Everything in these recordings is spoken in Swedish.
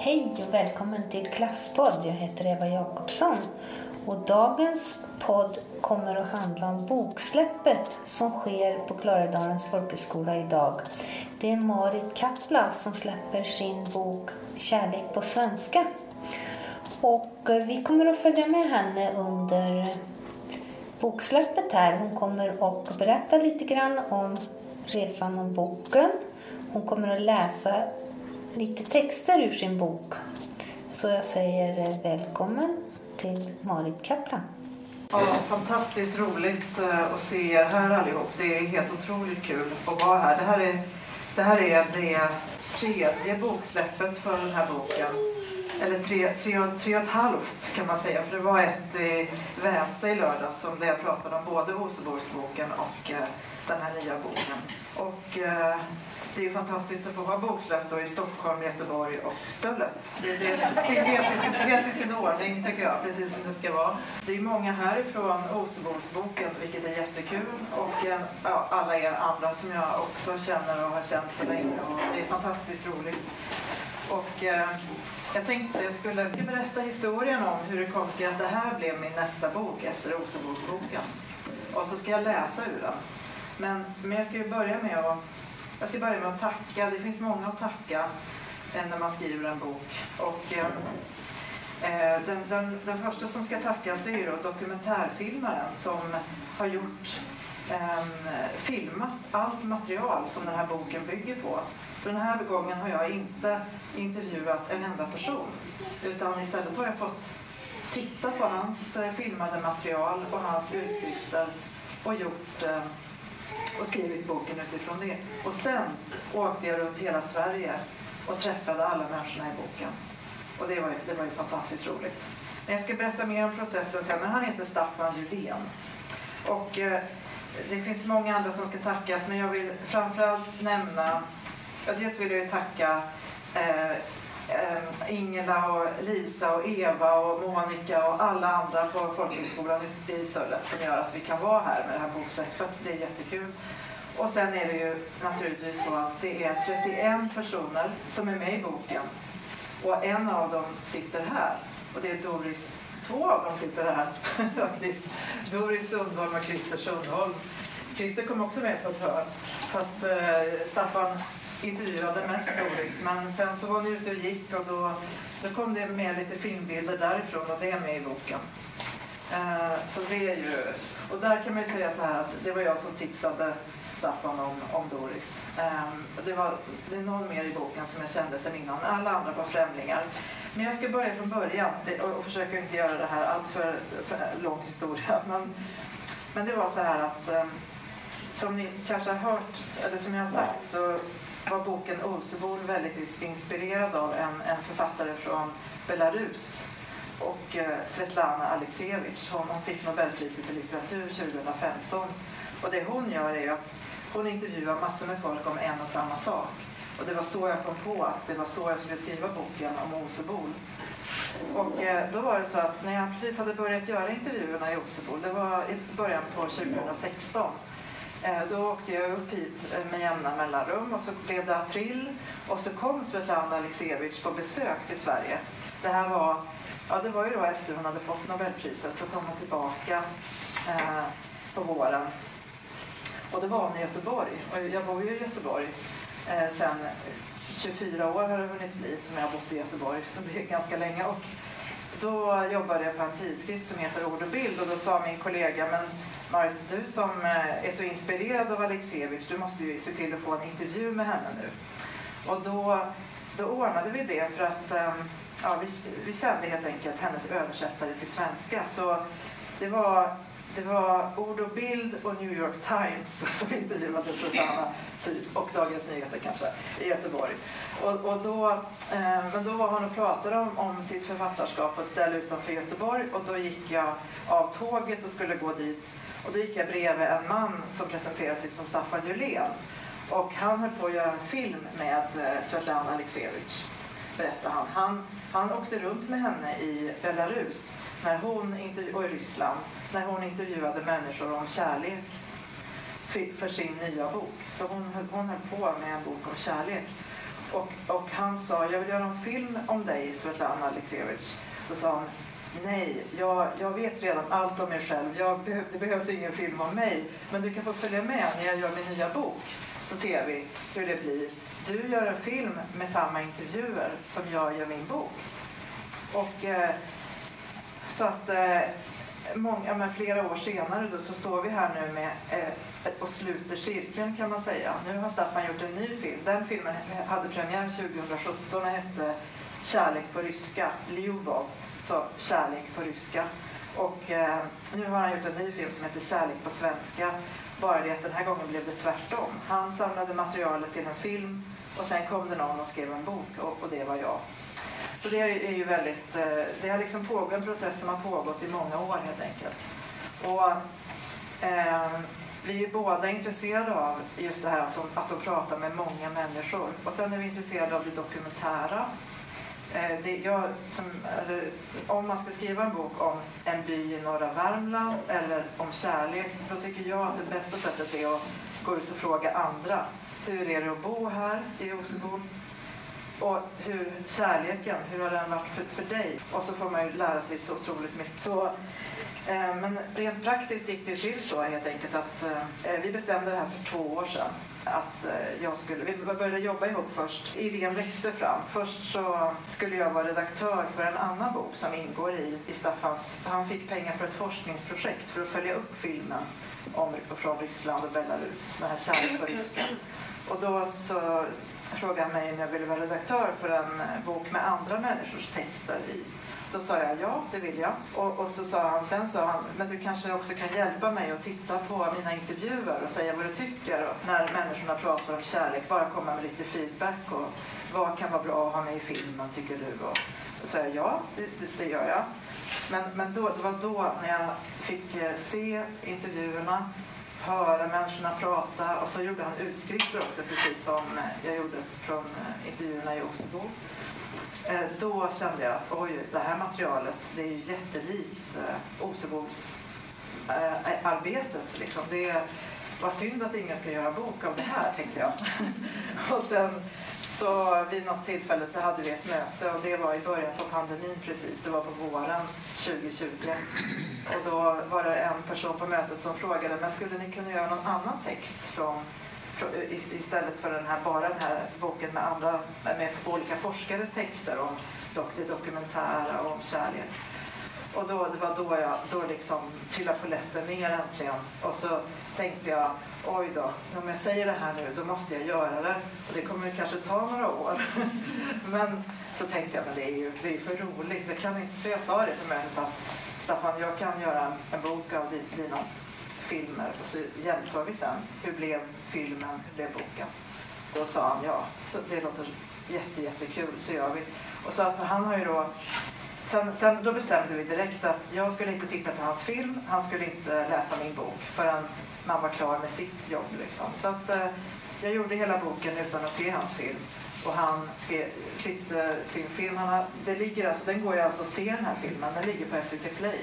Hej och välkommen till Klasspodd. Jag heter Eva Jakobsson. Och dagens podd kommer att handla om boksläppet som sker på Klarälvdalens folkhögskola idag. Det är Marit Kapla som släpper sin bok Kärlek på svenska. Och eh, vi kommer att följa med henne under boksläppet här. Hon kommer att berätta lite grann om resan om boken. Hon kommer att läsa lite texter ur sin bok. Så jag säger eh, välkommen till Marit Kaplan. Ja, fantastiskt roligt eh, att se er här allihop. Det är helt otroligt kul att vara här. Det här är det, här är det tredje boksläppet för den här boken. Eller tre, tre, tre och ett halvt kan man säga. För det var ett i Väse i lördags som där jag pratade om både Oseborgsboken och eh, den här nya boken. Och eh, det är fantastiskt att få ha boksläpp i Stockholm, Göteborg och Stöllet. Det, det, det är helt, i sin ordning tycker jag, precis som det ska vara. Det är många härifrån Osebogsboken, vilket är jättekul. Och eh, ja, alla er andra som jag också känner och har känt så länge. Och det är fantastiskt roligt. Och, eh, jag tänkte jag skulle berätta historien om hur det kom sig att det här blev min nästa bok efter Rosenbosboken. Och så ska jag läsa ur den. Men, men jag ska ju börja med att jag ska börja med att tacka. Det finns många att tacka när man skriver en bok. Och, eh, eh, den, den, den, första som ska tackas det är då dokumentärfilmaren som har gjort Eh, filmat allt material som den här boken bygger på. Så den här gången har jag inte intervjuat en enda person utan istället har jag fått titta på hans eh, filmade material och hans utskrifter och gjort eh, och skrivit boken utifrån det. Och sen åkte jag runt hela Sverige och träffade alla människorna i boken. Och det var, det var ju fantastiskt roligt. Men jag ska berätta mer om processen sen, men han heter Staffan Julén. Och eh, det finns många andra som ska tackas, men jag vill framförallt nämna, ja, dels vill jag tacka eh, eh, Ingela och Lisa och Eva och Monica och alla andra på folkhögskolan i Stöllet som gör att vi kan vara här med det här boksläppet. Det är jättekul. Och sen är det ju naturligtvis så att det är 31 personer som är med i boken och en av dem sitter här och det är Doris Två av dem sitter här faktiskt. Doris Sundholm och Christer Sundholm. Christer kom också med på ett hörn fast eh, Staffan intervjuade mest Doris. Men sen så var hon ute och gick och då, då kom det med lite filmbilder därifrån och det är med i boken. Eh, så det är ju, och där kan man ju säga så här att det var jag som tipsade Staffan om, om Doris. Um, det, var, det är någon mer i boken som jag kände sen innan. Alla andra var främlingar. Men jag ska börja från början och, och försöka inte göra det här allt för, för lång historia. Men, men det var så här att um, som ni kanske har hört, eller som jag har sagt, så var boken Olsebol väldigt inspirerad av en, en författare från Belarus och eh, Svetlana Aleksijevitj. Hon, hon fick Nobelpriset i litteratur 2015. Och det hon gör är att hon intervjuar massor med folk om en och samma sak. Och det var så jag kom på att det var så jag skulle skriva boken om Osebol. Och eh, då var det så att när jag precis hade börjat göra intervjuerna i Osebol, det var i början på 2016, Eh, då åkte jag upp hit eh, med jämna mellanrum och så blev det april och så kom Svetlana Aleksijevitj på besök till Sverige. Det här var, ja, det var ju då efter hon hade fått Nobelpriset så kom hon tillbaka eh, på våren. Och det var hon i Göteborg och jag bor ju i Göteborg eh, sen 24 år har det hunnit bli som jag har bott i Göteborg, så det är ganska länge. Och då jobbade jag på en tidskrift som heter Ord och bild och då sa min kollega men Marit, du som eh, är så inspirerad av Aleksijevitj, du måste ju se till att få en intervju med henne nu. Och då, då ordnade vi det för att ehm, ja, vi, vi kände helt enkelt hennes översättare till svenska. Så det var, det var Ord och bild och New York Times som intervjuade Susanna typ, och Dagens Nyheter kanske i Göteborg. Och, och då, eh, men då var hon och pratade om, om sitt författarskap på ett ställe utanför Göteborg och då gick jag av tåget och skulle gå dit och då gick jag bredvid en man som presenterade sig som Staffan Julén. Och han höll på att göra en film med eh, Svetlana Aleksijevitj, berättade han. han. Han åkte runt med henne i Belarus när hon, och i Ryssland när hon intervjuade människor om kärlek för sin nya bok. Så hon höll, hon höll på med en bok om kärlek. Och, och han sa, jag vill göra en film om dig Svetlana Aleksijevitj. Då sa hon, nej, jag, jag vet redan allt om mig själv. Jag, det behövs ingen film om mig. Men du kan få följa med när jag gör min nya bok. Så ser vi hur det blir. Du gör en film med samma intervjuer som jag gör min bok. Och eh, så att eh, många, men flera år senare då, så står vi här nu med eh, och sluter cirkeln kan man säga. Nu har Staffan gjort en ny film. Den filmen hade premiär 2017 och hette Kärlek på ryska, Ljubov, så Kärlek på ryska. Och eh, nu har han gjort en ny film som heter Kärlek på svenska. Bara det att den här gången blev det tvärtom. Han samlade materialet till en film och sen kom det någon och skrev en bok och, och det var jag. Så det är ju väldigt, eh, det har liksom pågått en process som har pågått i många år helt enkelt. Och, eh, vi är ju båda intresserade av just det här att hon, att hon pratar med många människor. Och sen är vi intresserade av det dokumentära. Eh, det, jag, som, eller, om man ska skriva en bok om en by i norra Värmland eller om kärlek, då tycker jag att det bästa sättet är att gå ut och fråga andra. Hur är det att bo här i Osebol? Och hur kärleken, hur har den varit för, för dig? Och så får man ju lära sig så otroligt mycket. Så, eh, men rent praktiskt gick det till så helt enkelt att eh, eh, vi bestämde det här för två år sedan. Att eh, jag skulle, vi började jobba ihop först. Idén växte fram. Först så skulle jag vara redaktör för en annan bok som ingår i, i Staffans... Han fick pengar för ett forskningsprojekt för att följa upp filmen om, från Ryssland och Belarus, den här Kärlek på ryska. Och då så frågade han mig om jag ville vara redaktör för en eh, bok med andra människors texter i. Då sa jag ja, det vill jag. Och, och så sa han, sen sa han, men du kanske också kan hjälpa mig att titta på mina intervjuer och säga vad du tycker och när människorna pratar om kärlek. Bara komma med lite feedback och vad kan vara bra att ha med i filmen tycker du? Och då sa jag ja, det, det gör jag. Men, men då, det var då när jag fick eh, se intervjuerna höra människorna prata och så gjorde han utskrifter också precis som jag gjorde från eh, intervjuerna i Osebo. Eh, då kände jag att oj, det här materialet det är ju jättelikt eh, Osebos arbetet. Liksom. Det var synd att ingen ska göra bok av det här tänkte jag. och sen så vid något tillfälle så hade vi ett möte och det var i början på pandemin precis. Det var på våren 2020. Och då var det en person på mötet som frågade, men skulle ni kunna göra någon annan text från, istället för den här, bara den här boken med, andra, med olika forskares texter om det dokumentära och om kärlek. Och då, det var då jag då liksom trillade polletten ner äntligen. Och så tänkte jag, oj då, om jag säger det här nu då måste jag göra det. Och det kommer kanske ta några år. men så tänkte jag, men det är ju det är för roligt. Det kan inte, så jag sa det till mötet typ att Staffan, jag kan göra en bok av dina filmer och så jämför vi sen. Hur blev filmen, hur blev boken? Då sa han ja, så det låter jätte, jättekul, så gör vi. Och så att han har ju då Sen, sen, då bestämde vi direkt att jag skulle inte titta på hans film, han skulle inte läsa min bok förrän man var klar med sitt jobb. Liksom. Så att, eh, jag gjorde hela boken utan att se hans film. Och han skrev, klippte sin film. Han har, det ligger alltså, den går ju alltså att se den här filmen. Den ligger på SVT Play.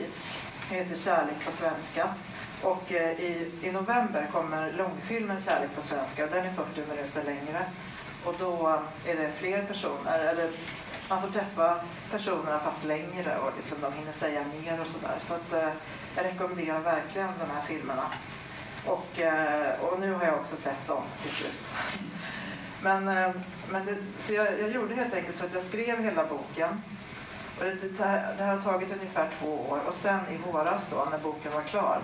Den heter Kärlek på svenska. Och eh, i, i november kommer långfilmen Kärlek på svenska. Den är 40 minuter längre. Och då är det fler personer, eller man får träffa personerna fast längre och liksom de hinner säga mer och sådär. Så att, eh, jag rekommenderar verkligen de här filmerna. Och, eh, och nu har jag också sett dem till slut. Men, eh, men det, så jag, jag, gjorde helt enkelt så att jag skrev hela boken. Och det, det, det har tagit ungefär två år och sen i våras då när boken var klar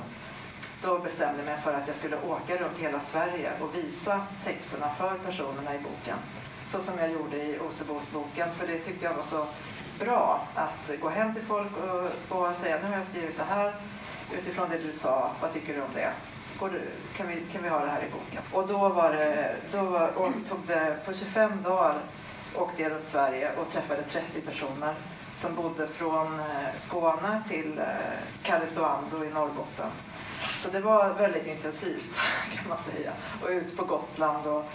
då bestämde jag mig för att jag skulle åka runt hela Sverige och visa texterna för personerna i boken. Så som jag gjorde i Osebosboken, för det tyckte jag var så bra att gå hem till folk och, och säga nu har jag skrivit det här utifrån det du sa, vad tycker du om det? Du, kan, vi, kan vi ha det här i boken? Och då var det, då var, och tog det, på 25 dagar åkte jag runt Sverige och träffade 30 personer som bodde från eh, Skåne till eh, Karesuando i Norrbotten. Så det var väldigt intensivt kan man säga. Och ut på Gotland och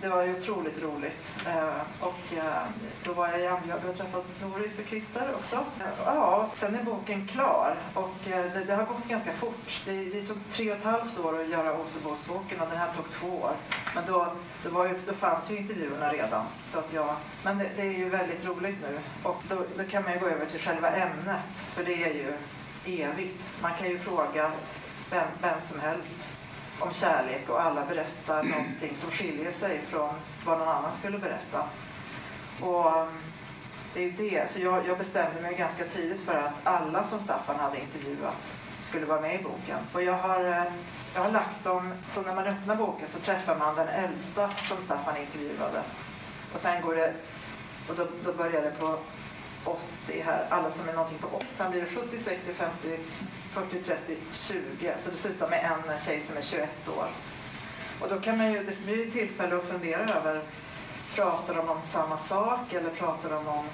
det var ju otroligt roligt. Eh, och eh, då var jag i Ambjörn och träffat Doris och Christer också. Eh, ja, sen är boken klar och eh, det, det har gått ganska fort. Det, det, tog tre och ett halvt år att göra Osebåsboken och den här tog två år. Men då, det var ju, då fanns ju intervjuerna redan. Så att jag, men det, det är ju väldigt roligt nu och då, då kan man ju gå över till själva ämnet för det är ju evigt. Man kan ju fråga vem, vem som helst om kärlek och alla berättar någonting som skiljer sig från vad någon annan skulle berätta. Och um, det är det. Så jag, jag, bestämde mig ganska tidigt för att alla som Staffan hade intervjuat skulle vara med i boken. Och jag har, eh, jag har lagt dem, så när man öppnar boken så träffar man den äldsta som Staffan intervjuade. Och sen går det, och då, då börjar det på 80 här, alla som är någonting på 80. Sen blir det 70, 60, 50, 40, 30, 20. Så det slutar med en tjej som är 21 år. Och då kan man ju, det blir ju tillfälle att fundera över, pratar de om samma sak eller pratar de om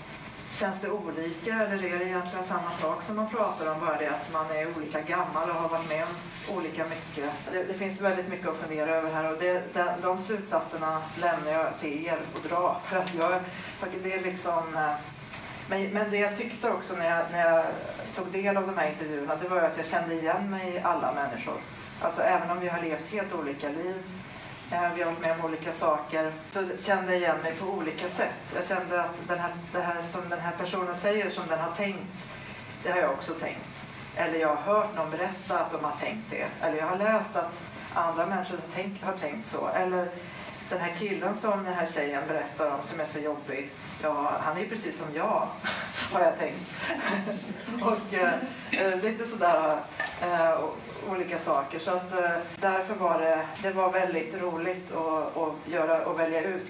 Känns det olika eller är det egentligen samma sak som man pratar om, bara det att man är olika gammal och har varit med om olika mycket? Det, det finns väldigt mycket att fundera över här och det, de, de slutsatserna lämnar jag till er att dra. För att jag, det är liksom eh, men, men det jag tyckte också när jag, när jag tog del av de här intervjuerna det var att jag kände igen mig i alla människor. Alltså även om vi har levt helt olika liv, eh, vi har varit med om olika saker, så kände jag igen mig på olika sätt. Jag kände att den här, det här som den här personen säger som den har tänkt, det har jag också tänkt. Eller jag har hört någon berätta att de har tänkt det. Eller jag har läst att andra människor har tänkt, har tänkt så. Eller den här killen som den här tjejen berättar om som är så jobbig, ja, han är ju precis som jag, har jag tänkt. och eh, eh, lite sådär eh, olika saker. Så att eh, därför var det, det var väldigt roligt att, att, göra, välja ut.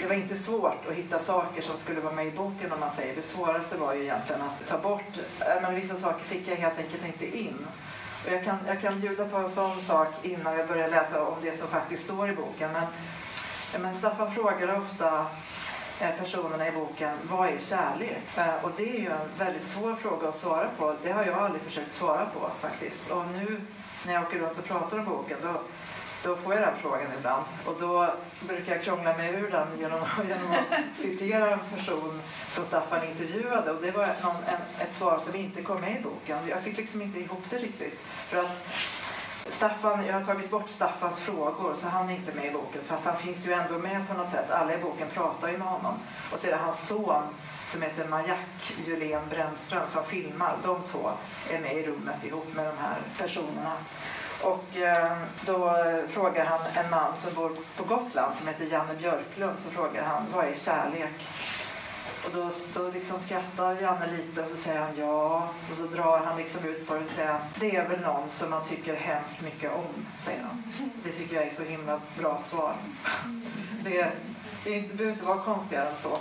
Det var inte svårt att hitta saker som skulle vara med i boken om man säger. Det svåraste var ju egentligen att ta bort, eh, men vissa saker fick jag helt enkelt inte in. Och jag, kan, jag kan bjuda på en sån sak innan jag börjar läsa om det som faktiskt står i boken. Men men Staffan frågar ofta eh, personerna i boken, vad är kärlek? Eh, och det är ju en väldigt svår fråga att svara på. Det har jag aldrig försökt svara på faktiskt. Och nu när jag åker runt och pratar om boken då, då får jag den frågan ibland. Och då brukar jag krångla mig ur den genom, genom att citera en person som Staffan intervjuade. Och det var någon, en, ett svar som inte kom med i boken. Jag fick liksom inte ihop det riktigt. För att Staffan, jag har tagit bort Staffans frågor så han är inte med i boken fast han finns ju ändå med på något sätt. Alla i boken pratar ju med honom. Och så är det hans son som heter Majak Julén Brännström som filmar. De två är med i rummet ihop med de här personerna. Och eh, då frågar han en man som bor på Gotland som heter Janne Björklund så frågar han vad är kärlek? Och då, då liksom skrattar Janne lite och så säger han ja. Och så drar han liksom ut på det och säger det är väl någon som man tycker hemskt mycket om, säger han. Det tycker jag är så himla bra svar. Det, det behöver inte vara konstigare än så.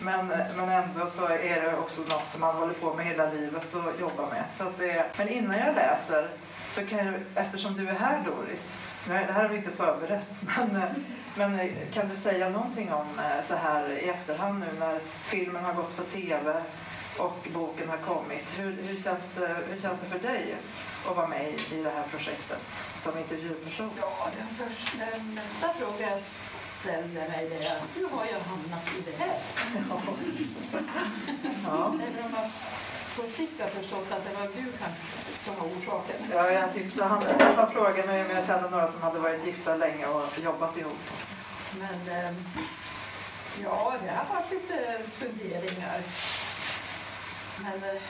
Men, men ändå så är det också något som man håller på med hela livet och jobbar med. Så det, men innan jag läser, så kan jag, eftersom du är här Doris, det här har vi inte förberett, men men eh, kan du säga någonting om eh, så här i efterhand nu när filmen har gått på tv och boken har kommit. Hur, hur, känns, det, hur känns det för dig att vara med i, i det här projektet som intervjuperson? Ja, den, första, den nästa fråga jag ställde mig det är hur har jag hamnat i det här? ja. Jag på sikt har förstått att det var du som var orsaken. Ja, jag tipsade han. Frågade mig om jag kände några som hade varit gifta länge och jobbat ihop. Men ehm, ja, det har varit lite funderingar. Men eh,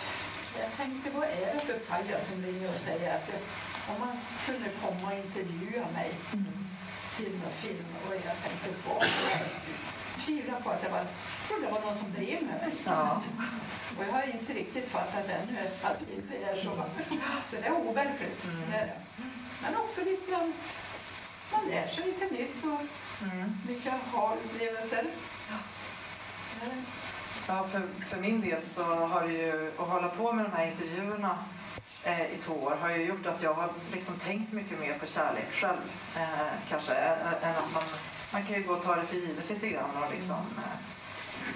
jag tänkte, vad är det för pajas som ringer och säger att om man kunde komma och intervjua mig mm. till en film och jag tänkte på tvivlar på att det var, trodde det var någon som drev med mig. Ja. Och jag har inte riktigt fattat ännu att det inte är så. Så det är overkligt. Mm. Men också lite man lär sig lite nytt och mm. mycket aha-upplevelser. Ja. Ja, för, för min del så har det ju, att hålla på med de här intervjuerna eh, i två år har ju gjort att jag har liksom tänkt mycket mer på kärlek själv. Eh, kanske, än att man, man kan ju gå och ta det för givet lite grann och liksom, eh,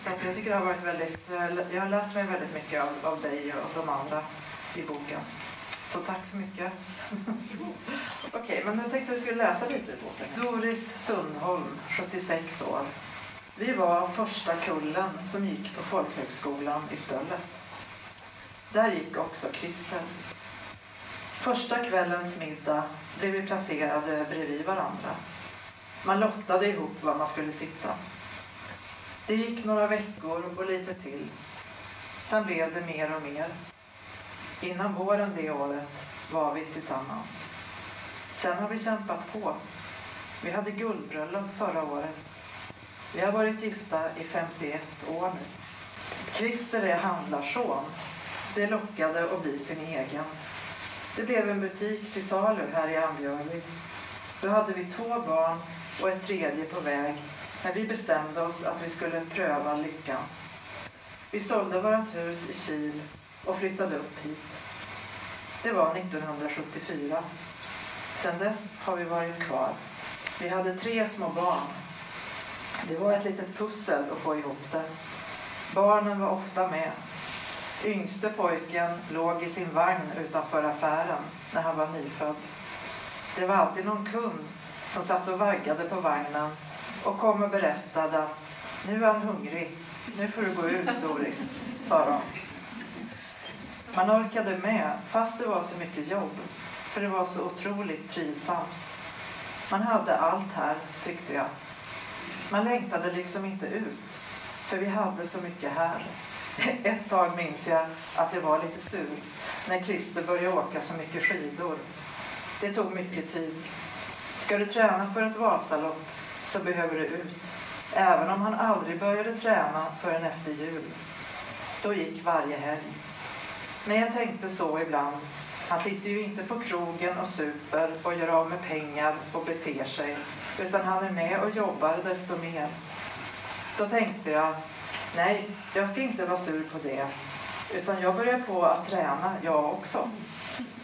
så att jag tycker det har varit väldigt, eh, jag har lärt mig väldigt mycket av, av dig och de andra i boken. Så tack så mycket. Okej, okay, men jag tänkte att vi skulle läsa lite i boken. Doris Sundholm, 76 år. Vi var första kullen som gick på folkhögskolan i Stöllet. Där gick också Christer. Första kvällens middag blev vi placerade bredvid varandra. Man lottade ihop var man skulle sitta. Det gick några veckor och lite till. Sen blev det mer och mer. Innan våren det året var vi tillsammans. Sen har vi kämpat på. Vi hade guldbröllop förra året. Vi har varit gifta i 51 år nu. Christer är handlarson. Det lockade att bli sin egen. Det blev en butik till salu här i Ambjörby. Då hade vi två barn och en tredje på väg när vi bestämde oss att vi skulle pröva lyckan. Vi sålde vårt hus i Kil och flyttade upp hit. Det var 1974. Sedan dess har vi varit kvar. Vi hade tre små barn. Det var ett litet pussel att få ihop det. Barnen var ofta med. Yngste pojken låg i sin vagn utanför affären när han var nyfödd. Det var alltid någon kund som satt och vaggade på vagnen och kom och berättade att nu är han hungrig, nu får du gå ut Doris, sa de. Man orkade med fast det var så mycket jobb, för det var så otroligt trivsamt. Man hade allt här, tyckte jag. Man längtade liksom inte ut, för vi hade så mycket här. Ett tag minns jag att jag var lite sur när Christer började åka så mycket skidor. Det tog mycket tid. Ska du träna för ett Vasalopp så behöver du ut. Även om han aldrig började träna förrän efter jul. Då gick varje helg. Men jag tänkte så ibland. Han sitter ju inte på krogen och super och gör av med pengar och beter sig. Utan han är med och jobbar desto mer. Då tänkte jag, nej, jag ska inte vara sur på det. Utan jag börjar på att träna, jag också.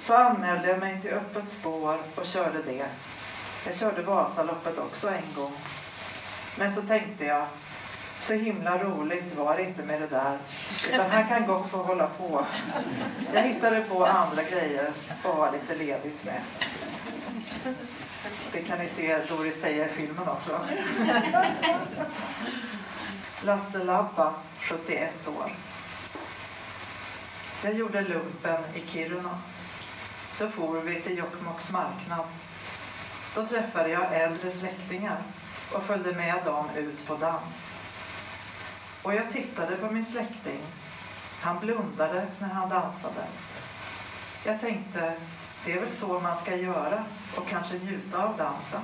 Så anmälde jag mig till Öppet spår och körde det. Jag körde Vasaloppet också en gång. Men så tänkte jag, så himla roligt var det inte med det där. Utan här kan gott få hålla på. Jag hittade på andra grejer att ha lite ledigt med. Det kan ni se Doris säga i filmen också. Lasse Labba, 71 år. Jag gjorde lumpen i Kiruna. Då for vi till Jokkmokks marknad. Då träffade jag äldre släktingar och följde med dem ut på dans. Och jag tittade på min släkting. Han blundade när han dansade. Jag tänkte, det är väl så man ska göra och kanske njuta av dansen.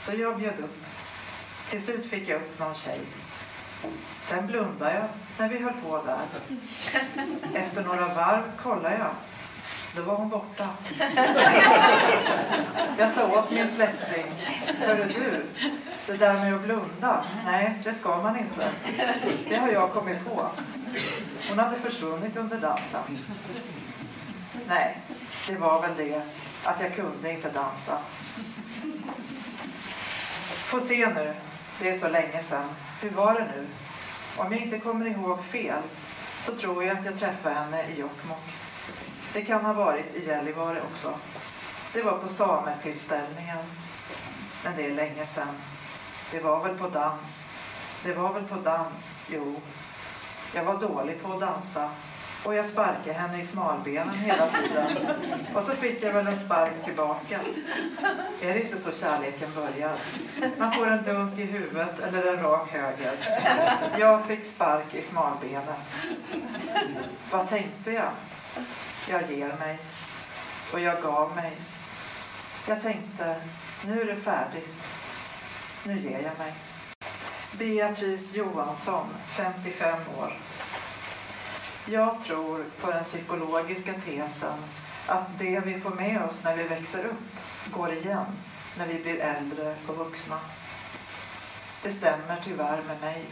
Så jag bjöd upp. Till slut fick jag upp någon tjej. Sen blundade jag när vi höll på där. Efter några varv kollade jag då var hon borta. Jag sa åt min släkting, hörru du, det där med att blunda, nej det ska man inte. Det har jag kommit på. Hon hade försvunnit under dansen. Nej, det var väl det att jag kunde inte dansa. Få se nu, det är så länge sedan. Hur var det nu? Om jag inte kommer ihåg fel så tror jag att jag träffade henne i Jokkmokk. Det kan ha varit i Gällivare också. Det var på sametillställningen. Men det är länge sedan. Det var väl på dans. Det var väl på dans, jo. Jag var dålig på att dansa och jag sparkade henne i smalbenen hela tiden. Och så fick jag väl en spark tillbaka. Är det inte så kärleken börjar? Man får en dunk i huvudet eller en rak höger. Jag fick spark i smalbenet. Vad tänkte jag? Jag ger mig. Och jag gav mig. Jag tänkte, nu är det färdigt. Nu ger jag mig. Beatrice Johansson, 55 år. Jag tror på den psykologiska tesen att det vi får med oss när vi växer upp går igen när vi blir äldre och vuxna. Det stämmer tyvärr med mig.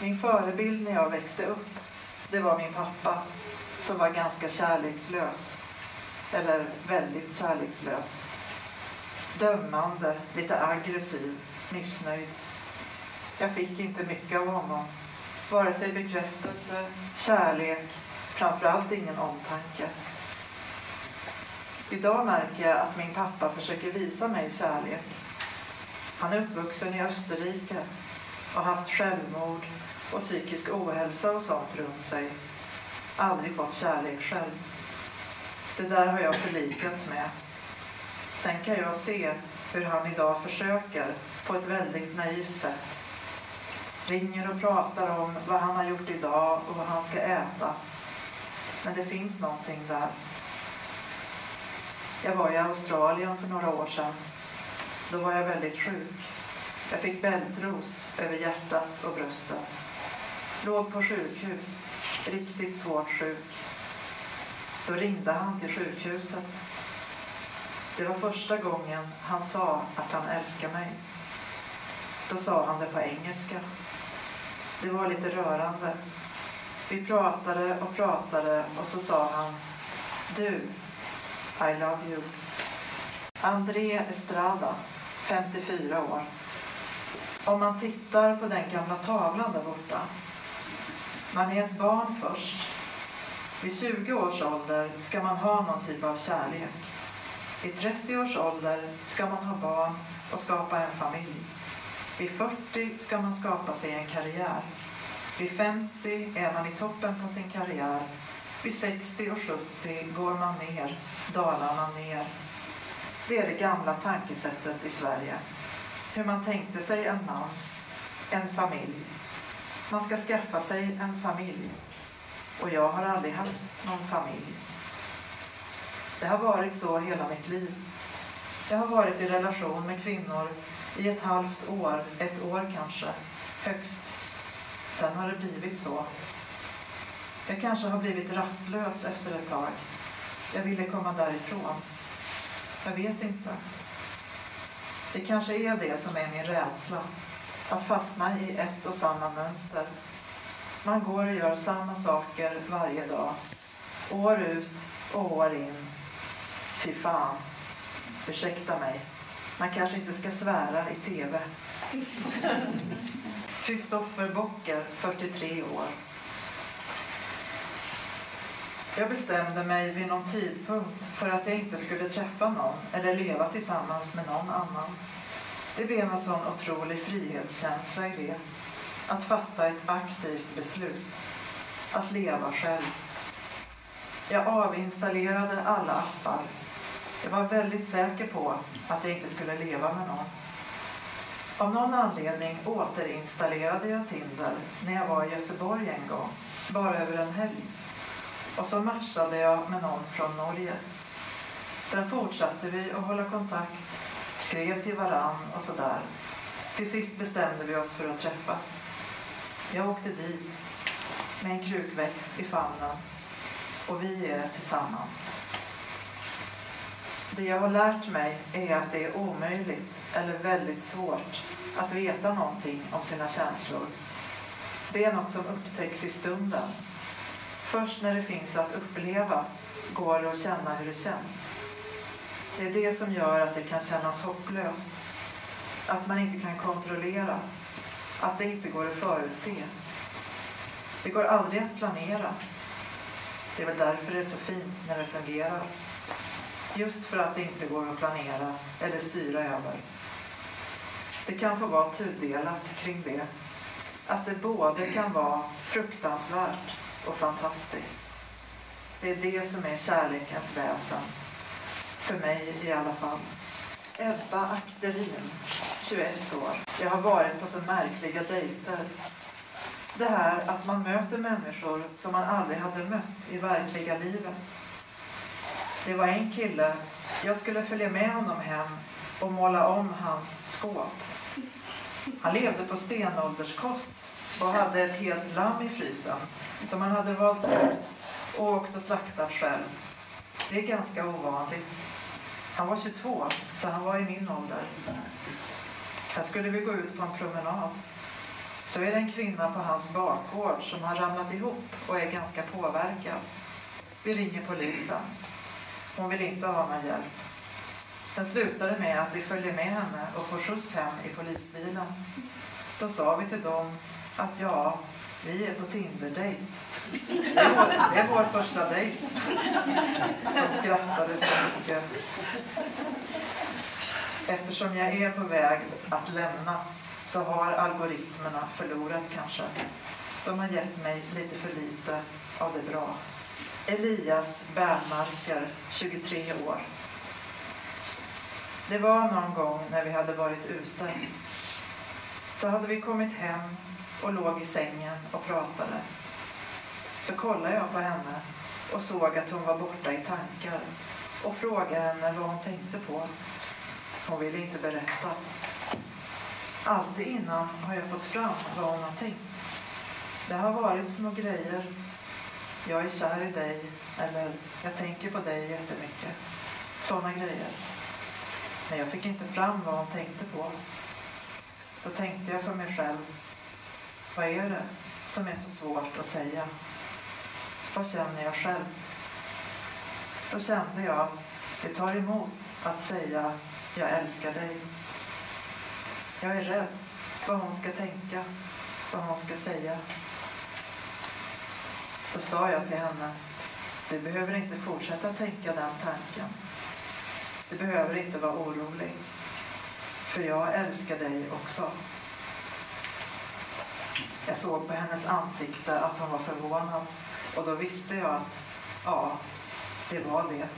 Min förebild när jag växte upp, det var min pappa som var ganska kärlekslös. Eller väldigt kärlekslös. Dömande, lite aggressiv, missnöjd. Jag fick inte mycket av honom. Vare sig bekräftelse, kärlek, framförallt ingen omtanke. Idag märker jag att min pappa försöker visa mig kärlek. Han är uppvuxen i Österrike och haft självmord och psykisk ohälsa och sånt runt sig. Aldrig fått kärlek själv. Det där har jag förlikats med. Sen kan jag se hur han idag försöker på ett väldigt naivt sätt. Ringer och pratar om vad han har gjort idag och vad han ska äta. Men det finns någonting där. Jag var i Australien för några år sedan. Då var jag väldigt sjuk. Jag fick bältros över hjärtat och bröstet. Låg på sjukhus, riktigt svårt sjuk. Då ringde han till sjukhuset. Det var första gången han sa att han älskar mig. Då sa han det på engelska. Det var lite rörande. Vi pratade och pratade och så sa han Du, i love you. André Estrada, 54 år. Om man tittar på den gamla tavlan där borta. Man är ett barn först. Vid 20 års ålder ska man ha någon typ av kärlek. I 30 års ålder ska man ha barn och skapa en familj. Vid 40 ska man skapa sig en karriär. Vid 50 är man i toppen på sin karriär. Vid 60 och 70 går man ner, dalar man ner. Det är det gamla tankesättet i Sverige. Hur man tänkte sig en man, en familj. Man ska skaffa sig en familj. Och jag har aldrig haft någon familj. Det har varit så hela mitt liv. Jag har varit i relation med kvinnor i ett halvt år, ett år kanske, högst. Sen har det blivit så. Jag kanske har blivit rastlös efter ett tag. Jag ville komma därifrån. Jag vet inte. Det kanske är det som är min rädsla. Att fastna i ett och samma mönster. Man går och gör samma saker varje dag. År ut och år in. Fy fan. Ursäkta mig. Man kanske inte ska svära i TV. Kristoffer Bocker, 43 år. Jag bestämde mig vid någon tidpunkt för att jag inte skulle träffa någon eller leva tillsammans med någon annan. Det blev en sån otrolig frihetskänsla i det. Att fatta ett aktivt beslut. Att leva själv. Jag avinstallerade alla appar. Jag var väldigt säker på att jag inte skulle leva med någon. Av någon anledning återinstallerade jag Tinder när jag var i Göteborg en gång, bara över en helg. Och så matchade jag med någon från Norge. Sen fortsatte vi att hålla kontakt, skrev till varann och sådär. Till sist bestämde vi oss för att träffas. Jag åkte dit med en krukväxt i famnen och vi är tillsammans. Det jag har lärt mig är att det är omöjligt eller väldigt svårt att veta någonting om sina känslor. Det är något som upptäcks i stunden. Först när det finns att uppleva går det att känna hur det känns. Det är det som gör att det kan kännas hopplöst. Att man inte kan kontrollera. Att det inte går att förutse. Det går aldrig att planera. Det är väl därför det är så fint när det fungerar. Just för att det inte går att planera eller styra över. Det kan få vara tudelat kring det. Att det både kan vara fruktansvärt och fantastiskt. Det är det som är kärlekens väsen. För mig i alla fall. Ebba Akterin, 21 år. Jag har varit på så märkliga dejter. Det här att man möter människor som man aldrig hade mött i verkliga livet. Det var en kille, jag skulle följa med honom hem och måla om hans skåp. Han levde på stenålderskost och hade ett helt lamm i frysen som han hade valt ut och åkt och slaktat själv. Det är ganska ovanligt. Han var 22, så han var i min ålder. Sen skulle vi gå ut på en promenad. Så är det en kvinna på hans bakgård som har ramlat ihop och är ganska påverkad. Vi ringer polisen. Hon vill inte ha någon hjälp. Sen slutade det med att vi följer med henne och får skjuts hem i polisbilen. Då sa vi till dem att ja, vi är på Tinder-dejt. Det, är vår- första dejt. De skrattade så mycket. Eftersom jag är på väg att lämna så har algoritmerna förlorat kanske. De har gett mig lite för lite av det bra. Elias Bernmarker, 23 år. Det var någon gång när vi hade varit ute. Så hade vi kommit hem och låg i sängen och pratade. Så kollade jag på henne och såg att hon var borta i tankar och frågade henne vad hon tänkte på. Hon ville inte berätta. Alltid innan har jag fått fram vad hon har tänkt. Det har varit små grejer. Jag är kär i dig eller jag tänker på dig jättemycket. Sådana grejer. Men jag fick inte fram vad hon tänkte på. Då tänkte jag för mig själv. Vad är det som är så svårt att säga? Vad känner jag själv? Då kände jag, det tar emot att säga jag älskar dig. Jag är rädd vad hon ska tänka, vad hon ska säga. Då sa jag till henne, du behöver inte fortsätta tänka den tanken. Du behöver inte vara orolig. För jag älskar dig också. Jag såg på hennes ansikte att hon var förvånad och då visste jag att, ja, det var det.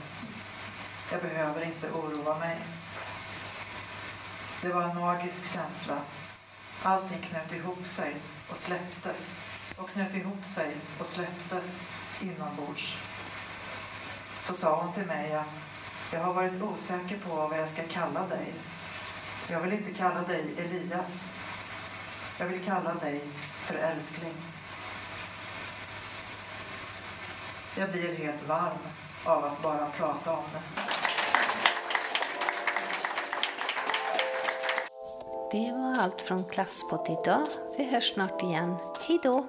Jag behöver inte oroa mig. Det var en magisk känsla. Allting knöt ihop sig och släpptes och knöt ihop sig och släpptes inombords. Så sa hon till mig att jag har varit osäker på vad jag ska kalla dig. Jag vill inte kalla dig Elias. Jag vill kalla dig för älskling. Jag blir helt varm av att bara prata om det. Det var allt från Klasspodd idag. Vi hörs snart igen. Hej då!